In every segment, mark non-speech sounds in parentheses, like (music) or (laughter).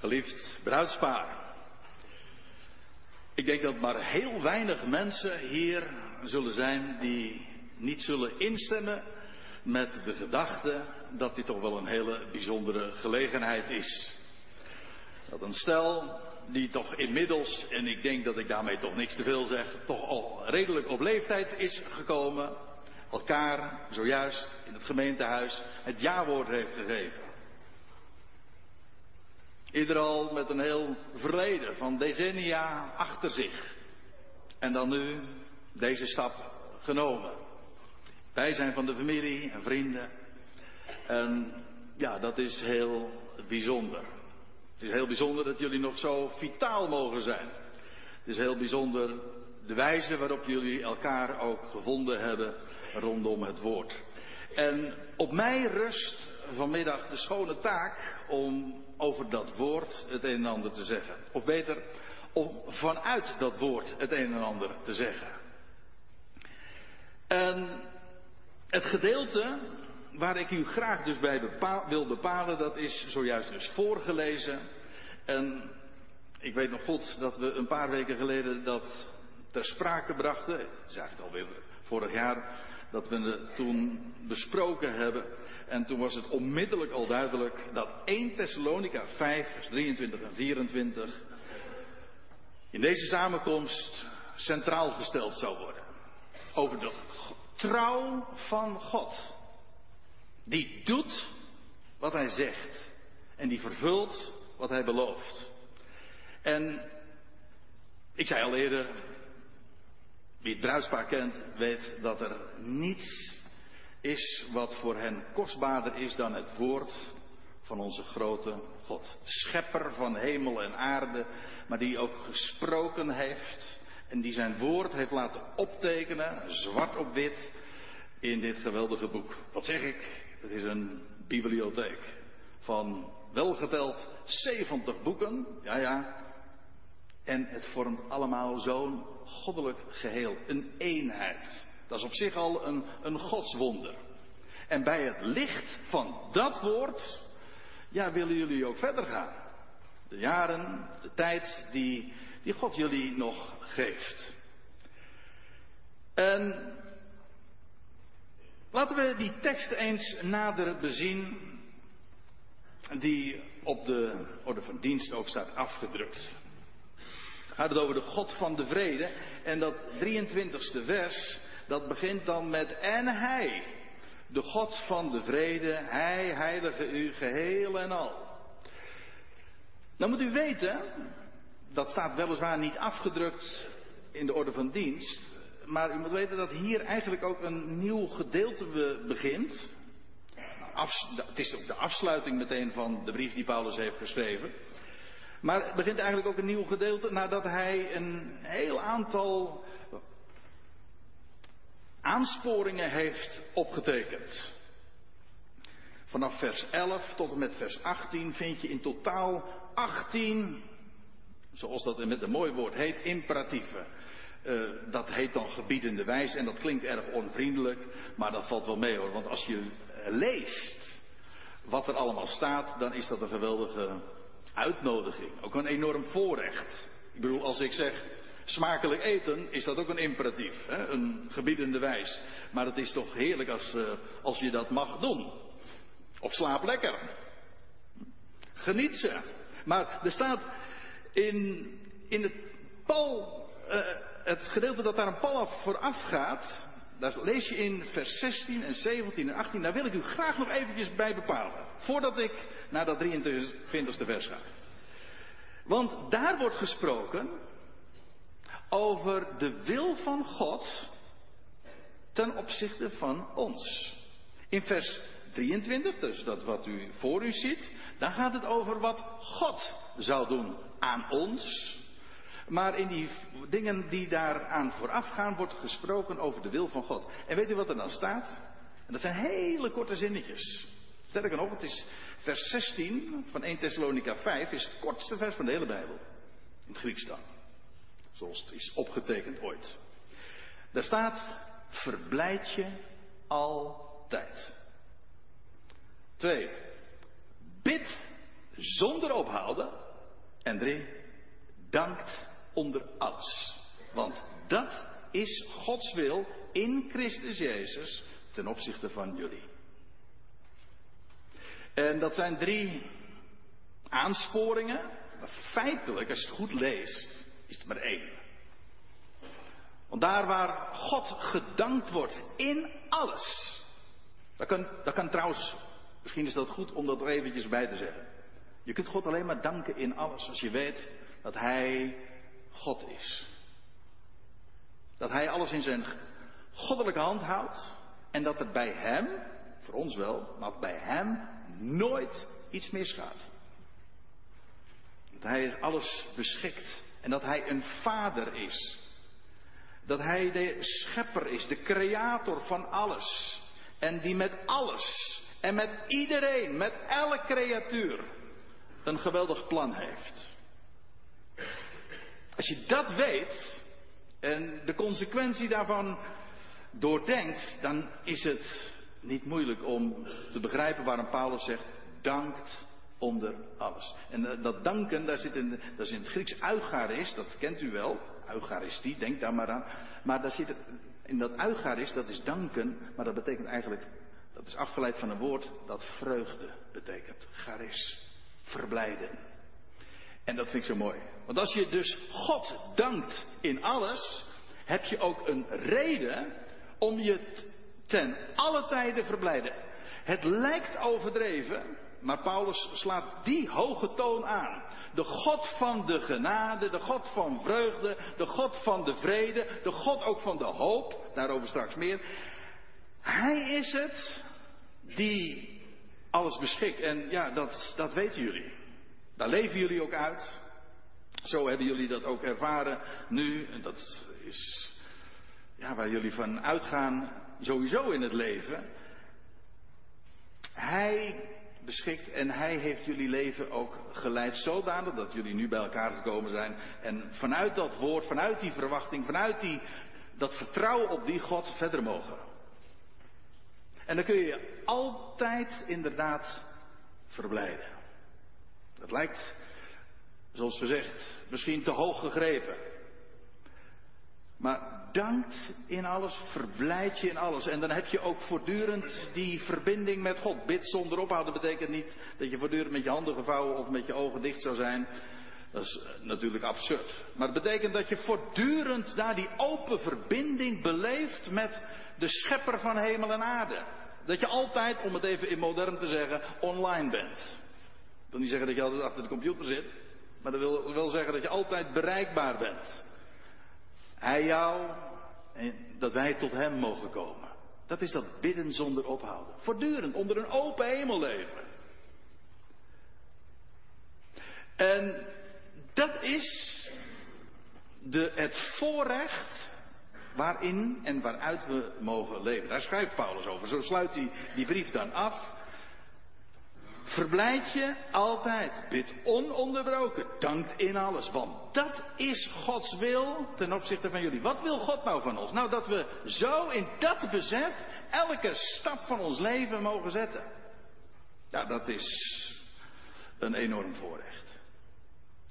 Geliefd bruidspaar. Ik denk dat maar heel weinig mensen hier zullen zijn die niet zullen instemmen met de gedachte dat dit toch wel een hele bijzondere gelegenheid is. Dat een stel die toch inmiddels, en ik denk dat ik daarmee toch niks te veel zeg, toch al redelijk op leeftijd is gekomen, elkaar zojuist in het gemeentehuis het jawoord heeft gegeven. Ieder al met een heel verleden van decennia achter zich. En dan nu deze stap genomen. Wij zijn van de familie en vrienden. En ja, dat is heel bijzonder. Het is heel bijzonder dat jullie nog zo vitaal mogen zijn. Het is heel bijzonder de wijze waarop jullie elkaar ook gevonden hebben rondom het woord. En op mij rust vanmiddag de schone taak om over dat woord het een en ander te zeggen. Of beter, om vanuit dat woord het een en ander te zeggen. En het gedeelte waar ik u graag dus bij wil bepalen, dat is zojuist dus voorgelezen. En ik weet nog goed dat we een paar weken geleden dat ter sprake brachten. Het is eigenlijk alweer vorig jaar dat we het toen besproken hebben. En toen was het onmiddellijk al duidelijk dat 1 Thessalonica 5, vers 23 en 24 in deze samenkomst centraal gesteld zou worden. Over de trouw van God. Die doet wat hij zegt. En die vervult wat hij belooft. En ik zei al eerder, wie het bruidspaar kent, weet dat er niets is wat voor hen kostbaarder is dan het woord van onze grote God. Schepper van hemel en aarde, maar die ook gesproken heeft en die zijn woord heeft laten optekenen, zwart op wit, in dit geweldige boek. Wat zeg ik? Het is een bibliotheek van welgeteld 70 boeken, ja ja, en het vormt allemaal zo'n goddelijk geheel, een eenheid. Dat is op zich al een, een godswonder. En bij het licht van dat woord, ja, willen jullie ook verder gaan. De jaren, de tijd die, die God jullie nog geeft. En laten we die tekst eens nader bezien, die op de orde van dienst ook staat afgedrukt gaat het over de God van de vrede. En dat 23ste vers, dat begint dan met en hij. De God van de vrede, hij heilige u geheel en al. Dan moet u weten, dat staat weliswaar niet afgedrukt in de orde van dienst. Maar u moet weten dat hier eigenlijk ook een nieuw gedeelte begint. het is ook de afsluiting meteen van de brief die Paulus heeft geschreven. Maar het begint eigenlijk ook een nieuw gedeelte nadat hij een heel aantal aansporingen heeft opgetekend. Vanaf vers 11 tot en met vers 18 vind je in totaal 18, zoals dat met een mooi woord heet, imperatieven. Uh, dat heet dan gebiedende wijs en dat klinkt erg onvriendelijk, maar dat valt wel mee hoor. Want als je leest wat er allemaal staat, dan is dat een geweldige uitnodiging. Ook een enorm voorrecht. Ik bedoel, als ik zeg smakelijk eten, is dat ook een imperatief. Hè? Een gebiedende wijs. Maar het is toch heerlijk als, uh, als je dat mag doen. Of slaap lekker. Geniet ze. Maar er staat in, in het Paul, uh, het gedeelte dat daar een Paul vooraf gaat, daar lees je in vers 16 en 17 en 18. Daar wil ik u graag nog eventjes bij bepalen. Voordat ik naar dat 23e vers ga. Want daar wordt gesproken over de wil van God ten opzichte van ons. In vers 23, dus dat wat u voor u ziet, dan gaat het over wat God zou doen aan ons maar in die dingen die daaraan voorafgaan wordt gesproken over de wil van God. En weet u wat er dan staat? En dat zijn hele korte zinnetjes. Sterker nog, het is vers 16 van 1 Thessalonica 5 is het kortste vers van de hele Bijbel. In het Grieks dan. Zoals het is opgetekend ooit. Daar staat, verblijd je altijd. Twee, bid zonder ophouden. En drie, dankt onder alles. Want dat is Gods wil in Christus Jezus ten opzichte van jullie. En dat zijn drie aansporingen. Feitelijk, als je het goed leest, is het maar één. Want daar waar God gedankt wordt in alles. Dat kan, dat kan trouwens, misschien is dat goed om dat er eventjes bij te zeggen. Je kunt God alleen maar danken in alles als je weet dat Hij God is. Dat Hij alles in zijn goddelijke hand houdt en dat er bij Hem, voor ons wel, maar bij Hem nooit iets misgaat. Dat Hij alles beschikt en dat Hij een vader is. Dat Hij de schepper is, de creator van alles. En die met alles en met iedereen, met elke creatuur, een geweldig plan heeft. Als je dat weet en de consequentie daarvan doordenkt, dan is het niet moeilijk om te begrijpen waarom Paulus zegt: dankt onder alles. En eh, dat danken, daar zit in, dat is in het Grieks eucharis, dat kent u wel. Eucharistie, denk daar maar aan. Maar daar zit het, in dat eucharis, dat is danken, maar dat betekent eigenlijk, dat is afgeleid van een woord dat vreugde betekent. Charis, verblijden. En dat vind ik zo mooi. Want als je dus God dankt in alles, heb je ook een reden om je ten alle tijden verblijden. Het lijkt overdreven, maar Paulus slaat die hoge toon aan. De God van de genade, de God van vreugde, de God van de vrede, de God ook van de hoop, daarover straks meer. Hij is het die alles beschikt. En ja, dat, dat weten jullie. Daar leven jullie ook uit. Zo hebben jullie dat ook ervaren nu. En dat is ja, waar jullie van uitgaan sowieso in het leven. Hij beschikt en hij heeft jullie leven ook geleid zodanig dat jullie nu bij elkaar gekomen zijn. En vanuit dat woord, vanuit die verwachting, vanuit die, dat vertrouwen op die God verder mogen. En dan kun je je altijd inderdaad verblijden. Dat lijkt, zoals gezegd, misschien te hoog gegrepen. Maar dankt in alles, verblijd je in alles. En dan heb je ook voortdurend die verbinding met God. Bid zonder ophouden betekent niet dat je voortdurend met je handen gevouwen of met je ogen dicht zou zijn. Dat is eh, natuurlijk absurd. Maar het betekent dat je voortdurend daar die open verbinding beleeft met de schepper van hemel en aarde. Dat je altijd, om het even in modern te zeggen, online bent. Ik wil niet zeggen dat je altijd achter de computer zit. Maar dat wil wel zeggen dat je altijd bereikbaar bent. Hij jou en dat wij tot Hem mogen komen. Dat is dat bidden zonder ophouden. Voortdurend onder een open hemel leven. En dat is de, het voorrecht waarin en waaruit we mogen leven. Daar schrijft Paulus over. Zo sluit hij die brief dan af. Verblijd je altijd. Bid ononderbroken. Dankt in alles. Want dat is Gods wil ten opzichte van jullie. Wat wil God nou van ons? Nou, dat we zo in dat besef elke stap van ons leven mogen zetten. Ja, dat is een enorm voorrecht.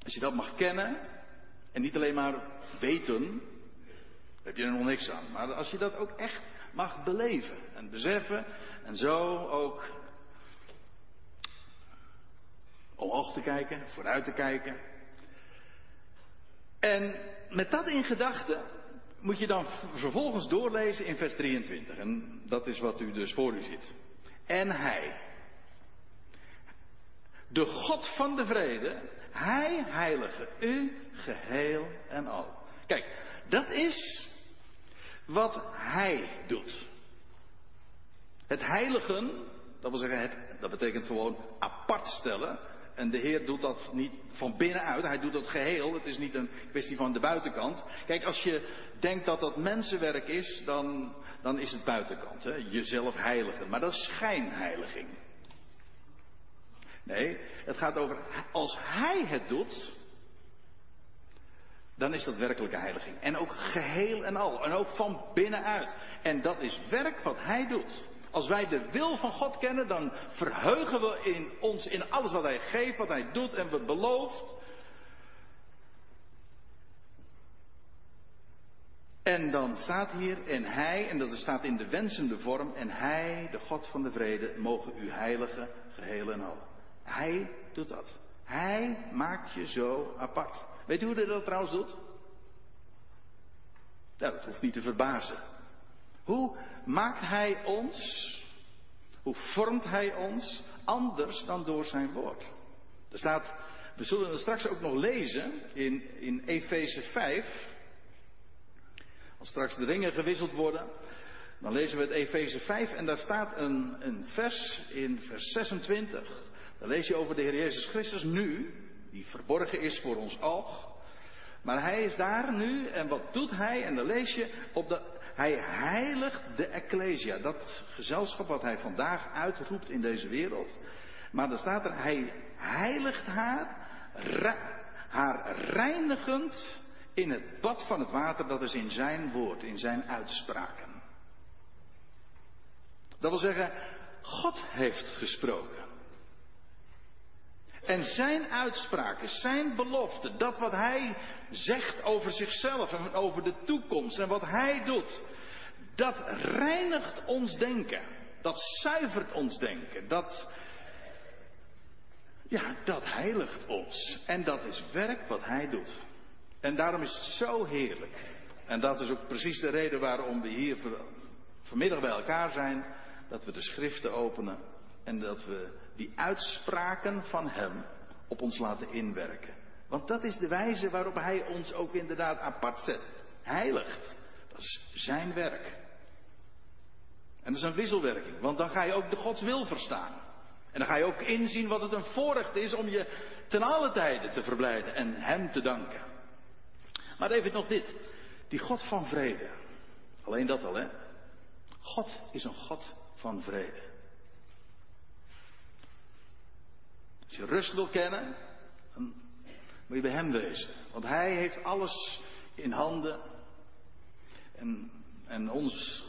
Als je dat mag kennen en niet alleen maar weten, heb je er nog niks aan. Maar als je dat ook echt mag beleven en beseffen en zo ook omhoog te kijken, vooruit te kijken. En met dat in gedachten moet je dan vervolgens doorlezen in vers 23. En dat is wat u dus voor u ziet. En hij, de God van de vrede, hij heilige u geheel en al. Kijk, dat is wat hij doet. Het heiligen, dat wil zeggen, dat betekent gewoon apart stellen. En de Heer doet dat niet van binnenuit, hij doet dat geheel. Het is niet een kwestie van de buitenkant. Kijk, als je denkt dat dat mensenwerk is, dan, dan is het buitenkant. Hè? Jezelf heiligen. Maar dat is schijnheiliging. Nee, het gaat over als hij het doet, dan is dat werkelijke heiliging. En ook geheel en al. En ook van binnenuit. En dat is werk wat hij doet. Als wij de wil van God kennen, dan verheugen we in ons in alles wat Hij geeft, wat Hij doet en wat belooft. En dan staat hier, en Hij, en dat staat in de wensende vorm, en Hij, de God van de vrede, mogen u heiligen, geheel en al. Hij doet dat. Hij maakt je zo apart. Weet u hoe hij dat trouwens doet? Nou, dat hoeft niet te verbazen. Hoe maakt hij ons, hoe vormt hij ons anders dan door zijn woord? Er staat, we zullen het straks ook nog lezen in, in Efeze 5. Als straks de ringen gewisseld worden, dan lezen we het Efeze 5 en daar staat een, een vers in vers 26. Dan lees je over de Heer Jezus Christus nu, die verborgen is voor ons oog. Maar hij is daar nu en wat doet hij? En dan lees je op de, hij heiligt de Ecclesia, dat gezelschap wat hij vandaag uitroept in deze wereld. Maar dan staat er, hij heiligt haar, haar reinigend in het bad van het water, dat is in zijn woord, in zijn uitspraken. Dat wil zeggen, God heeft gesproken. En zijn uitspraken, zijn beloften, dat wat hij zegt over zichzelf en over de toekomst en wat hij doet, dat reinigt ons denken. Dat zuivert ons denken. Dat, ja, dat heiligt ons. En dat is werk wat hij doet. En daarom is het zo heerlijk. En dat is ook precies de reden waarom we hier vanmiddag bij elkaar zijn. Dat we de schriften openen en dat we die uitspraken van Hem op ons laten inwerken. Want dat is de wijze waarop Hij ons ook inderdaad apart zet. Heiligt. Dat is Zijn werk. En dat is een wisselwerking, want dan ga je ook de Gods wil verstaan. En dan ga je ook inzien wat het een voorrecht is om je ten alle tijden te verblijden en Hem te danken. Maar even nog dit. Die God van vrede. Alleen dat al, hè? God is een God van vrede. Als je rust wil kennen, dan moet je bij Hem wezen. Want Hij heeft alles in handen. En, en ons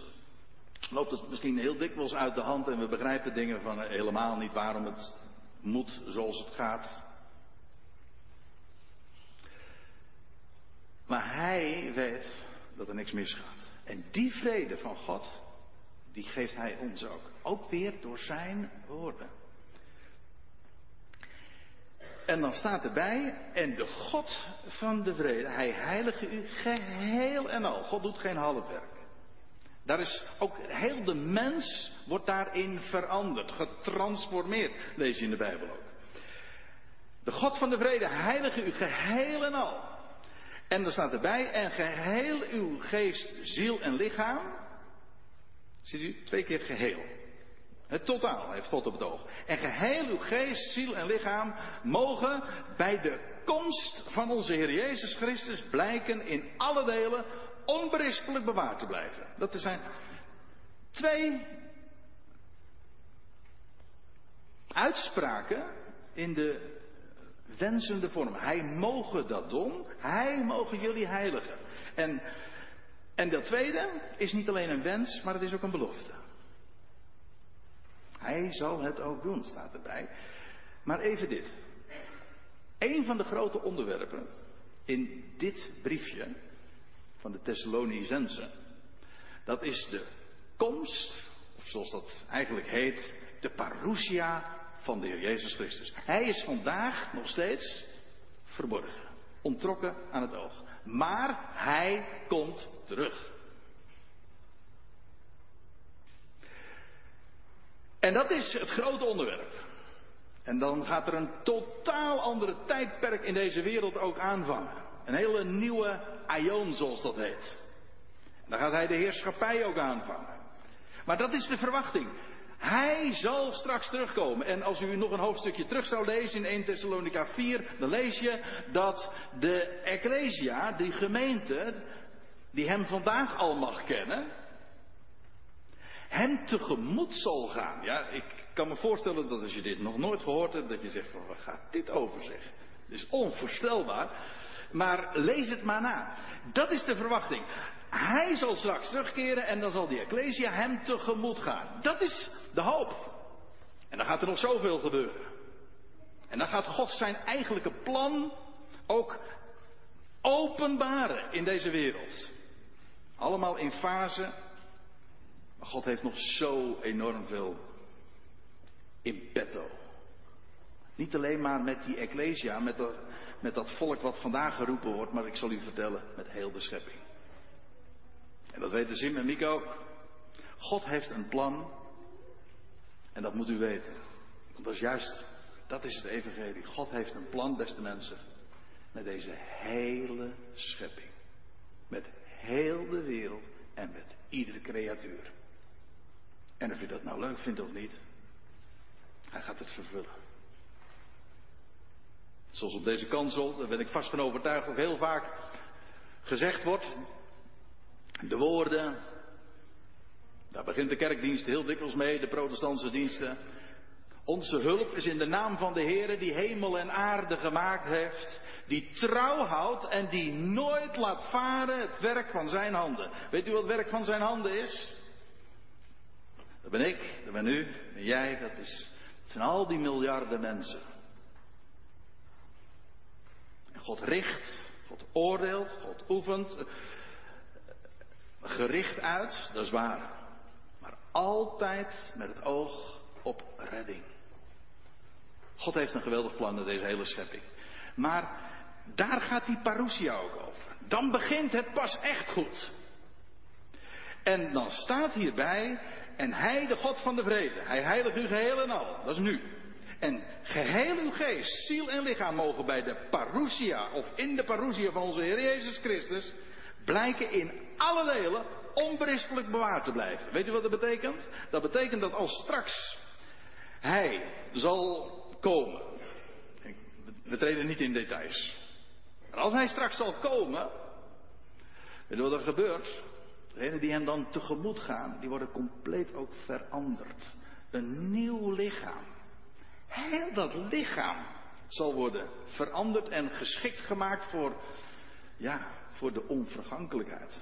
loopt het misschien heel dikwijls uit de hand en we begrijpen dingen van helemaal niet waarom het moet zoals het gaat. Maar Hij weet dat er niks misgaat. En die vrede van God, die geeft Hij ons ook. Ook weer door Zijn woorden. En dan staat erbij, en de God van de vrede, hij heilige u geheel en al. God doet geen half werk. Daar is ook heel de mens wordt daarin veranderd, getransformeerd, lees je in de Bijbel ook. De God van de vrede heilige u geheel en al. En er staat erbij, en geheel uw geest, ziel en lichaam. Ziet u, twee keer geheel. Het totaal heeft God op het oog. En geheel uw geest, ziel en lichaam mogen bij de komst van onze Heer Jezus Christus blijken in alle delen onberispelijk bewaard te blijven. Dat zijn twee uitspraken in de wensende vorm. Hij mogen dat doen. Hij mogen jullie heiligen. En, en dat tweede is niet alleen een wens, maar het is ook een belofte. Hij zal het ook doen, staat erbij. Maar even dit. Een van de grote onderwerpen in dit briefje van de Thessalonicense, dat is de komst, of zoals dat eigenlijk heet, de parousia van de Heer Jezus Christus. Hij is vandaag nog steeds verborgen, ontrokken aan het oog. Maar hij komt terug. En dat is het grote onderwerp. En dan gaat er een totaal andere tijdperk in deze wereld ook aanvangen. Een hele nieuwe aion, zoals dat heet. En dan gaat hij de heerschappij ook aanvangen. Maar dat is de verwachting. Hij zal straks terugkomen. En als u nog een hoofdstukje terug zou lezen in 1 Thessalonica 4, dan lees je dat de Ecclesia, die gemeente, die hem vandaag al mag kennen, hem tegemoet zal gaan. Ja, ik kan me voorstellen dat als je dit nog nooit gehoord hebt, dat je zegt van waar gaat dit over zeg? Het is onvoorstelbaar. Maar lees het maar na. Dat is de verwachting. Hij zal straks terugkeren en dan zal die Ecclesia hem tegemoet gaan. Dat is de hoop. En dan gaat er nog zoveel gebeuren. En dan gaat God zijn eigenlijke plan ook openbaren in deze wereld. Allemaal in fase. Maar God heeft nog zo enorm veel in petto. Niet alleen maar met die Ecclesia, met, de, met dat volk wat vandaag geroepen wordt, maar ik zal u vertellen, met heel de schepping. En dat weten Sim en ook. God heeft een plan. En dat moet u weten. Want dat is juist, dat is het evangelie. God heeft een plan, beste mensen. Met deze hele schepping. Met heel de wereld en met iedere creatuur. En of je dat nou leuk vindt of niet, hij gaat het vervullen. Zoals op deze kansel, daar ben ik vast van overtuigd, ook heel vaak gezegd wordt. De woorden, daar begint de kerkdienst heel dikwijls mee, de protestantse diensten. Onze hulp is in de naam van de Heer die hemel en aarde gemaakt heeft, die trouw houdt en die nooit laat varen het werk van zijn handen. Weet u wat het werk van zijn handen is? Dat ben ik, dat ben u, en jij, dat, is, dat zijn al die miljarden mensen. God richt, God oordeelt, God oefent, gericht uit, dat is waar. Maar altijd met het oog op redding. God heeft een geweldig plan met deze hele schepping. Maar daar gaat die parousia ook over. Dan begint het pas echt goed. En dan staat hierbij, en hij, de God van de vrede, hij heiligt u geheel en al, dat is nu. En geheel uw geest, ziel en lichaam mogen bij de parousia, of in de parousia van onze Heer Jezus Christus, blijken in alle delen onberispelijk bewaard te blijven. Weet u wat dat betekent? Dat betekent dat als straks hij zal komen. We treden niet in details. Maar als hij straks zal komen, weet u wat er gebeurt? Degenen die hem dan tegemoet gaan, die worden compleet ook veranderd. Een nieuw lichaam. Heel dat lichaam zal worden veranderd en geschikt gemaakt voor, ja, voor de onvergankelijkheid.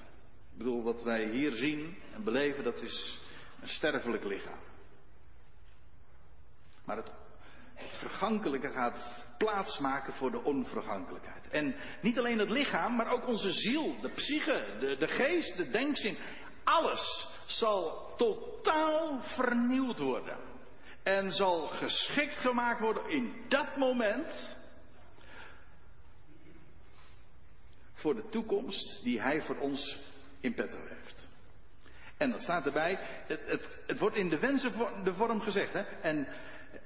Ik bedoel, wat wij hier zien en beleven, dat is een sterfelijk lichaam. Maar het, het vergankelijke gaat plaatsmaken voor de onvergankelijkheid. En niet alleen het lichaam, maar ook onze ziel, de psyche, de, de geest, de denkzin. Alles zal totaal vernieuwd worden. En zal geschikt gemaakt worden in dat moment voor de toekomst die Hij voor ons in petto heeft. En dat staat erbij, het, het, het wordt in de wensen de vorm gezegd. Hè? En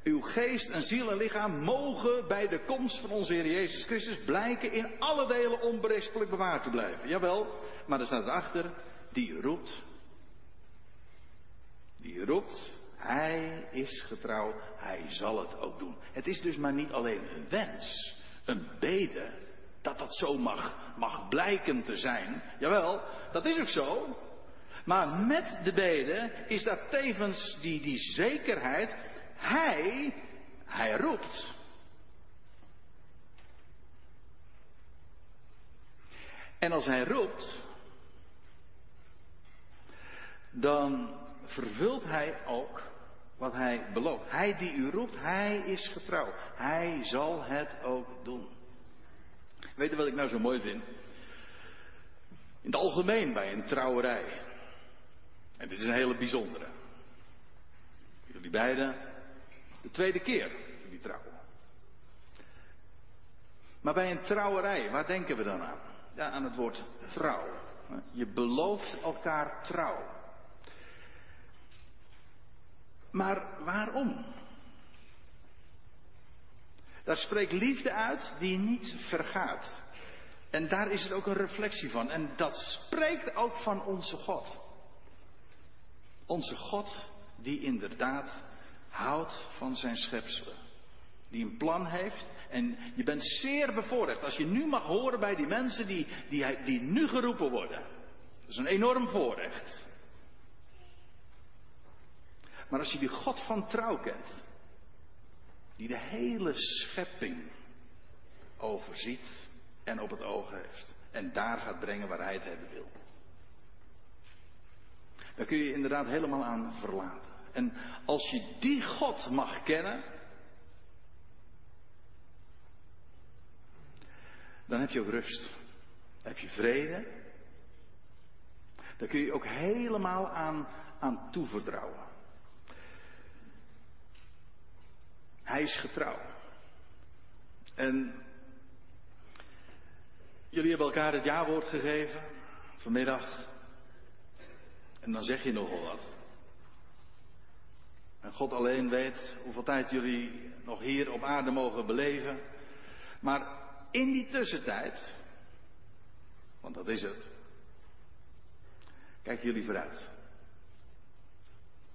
uw geest en ziel en lichaam mogen bij de komst van onze Heer Jezus Christus blijken in alle delen onberispelijk bewaard te blijven. Jawel, maar er staat erachter, die roept. Die roept, hij is getrouw, hij zal het ook doen. Het is dus maar niet alleen een wens, een bede, dat dat zo mag, mag blijken te zijn. Jawel, dat is ook zo. Maar met de bede is dat tevens die, die zekerheid, hij, hij roept. En als hij roept, dan vervult hij ook wat hij belooft. Hij die u roept, hij is getrouw. Hij zal het ook doen. Weet je wat ik nou zo mooi vind? In het algemeen bij een trouwerij. En dit is een hele bijzondere. Jullie beiden de tweede keer jullie trouwen. Maar bij een trouwerij, waar denken we dan aan? Ja, aan het woord trouw. Je belooft elkaar trouw. Maar waarom? Daar spreekt liefde uit die niet vergaat. En daar is het ook een reflectie van. En dat spreekt ook van onze God. Onze God die inderdaad houdt van zijn schepselen. Die een plan heeft. En je bent zeer bevoorrecht als je nu mag horen bij die mensen die, die, die nu geroepen worden. Dat is een enorm voorrecht. Maar als je die God van trouw kent, die de hele schepping overziet en op het oog heeft, en daar gaat brengen waar hij het hebben wil. Daar kun je je inderdaad helemaal aan verlaten. En als je die God mag kennen, dan heb je ook rust. Dan heb je vrede. Daar kun je ook helemaal aan, aan toevertrouwen. Hij is getrouw. En jullie hebben elkaar het jawoord gegeven vanmiddag. En dan zeg je nogal wat. En God alleen weet hoeveel tijd jullie nog hier op aarde mogen beleven. Maar in die tussentijd, want dat is het, kijken jullie vooruit.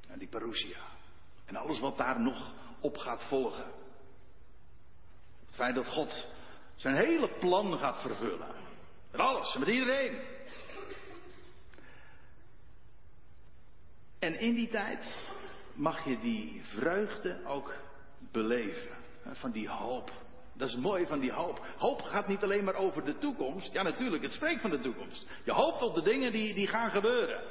En die parousia. En alles wat daar nog op gaat volgen. Het feit dat God zijn hele plan gaat vervullen. Met alles, met iedereen. En in die tijd mag je die vreugde ook beleven. Van die hoop. Dat is mooi van die hoop. Hoop gaat niet alleen maar over de toekomst. Ja, natuurlijk, het spreekt van de toekomst. Je hoopt op de dingen die, die gaan gebeuren.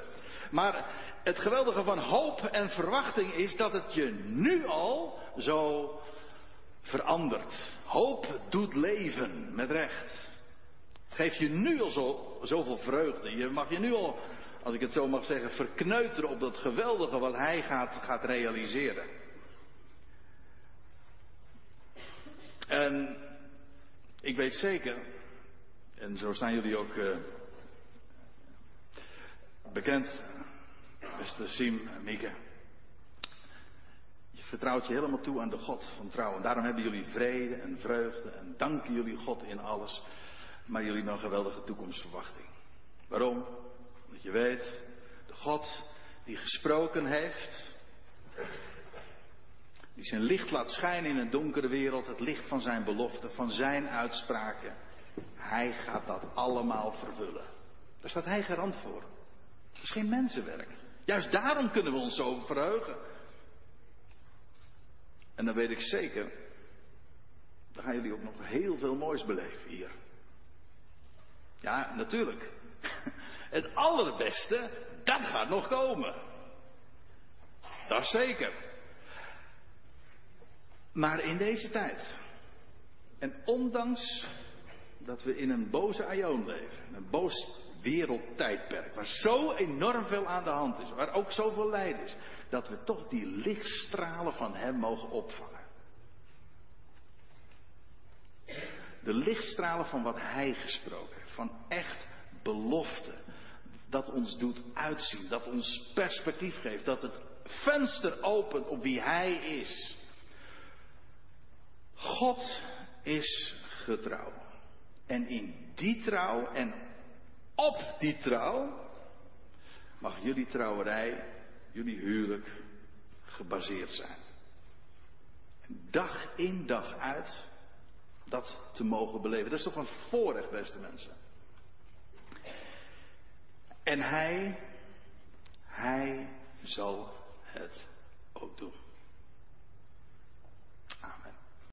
Maar het geweldige van hoop en verwachting is dat het je nu al zo verandert. Hoop doet leven, met recht. Het geeft je nu al zo, zoveel vreugde. Je mag je nu al, als ik het zo mag zeggen, verkneuteren op dat geweldige wat hij gaat, gaat realiseren. En ik weet zeker, en zo staan jullie ook uh, bekend, beste Siem Mieke. Vertrouwt je helemaal toe aan de God van trouw. En daarom hebben jullie vrede en vreugde en danken jullie God in alles. Maar jullie hebben een geweldige toekomstverwachting. Waarom? Omdat je weet, de God die gesproken heeft, die zijn licht laat schijnen in een donkere wereld, het licht van zijn belofte, van zijn uitspraken. Hij gaat dat allemaal vervullen. Daar staat hij garant voor. Dat is geen mensenwerk. Juist daarom kunnen we ons zo verheugen. En dan weet ik zeker, dan gaan jullie ook nog heel veel moois beleven hier. Ja, natuurlijk. (laughs) Het allerbeste, dat gaat nog komen. Dat is zeker. Maar in deze tijd. En ondanks dat we in een boze aion leven, een boos wereldtijdperk, waar zo enorm veel aan de hand is, waar ook zoveel lijden is, dat we toch die lichtstralen van Hem mogen opvangen. De lichtstralen van wat Hij gesproken heeft, van echt belofte, dat ons doet uitzien, dat ons perspectief geeft, dat het venster opent op wie Hij is. God is getrouw. En in die trouw en op die trouw mag jullie trouwerij, jullie huwelijk gebaseerd zijn. Dag in dag uit dat te mogen beleven. Dat is toch een voorrecht, beste mensen. En hij, hij zal het ook doen.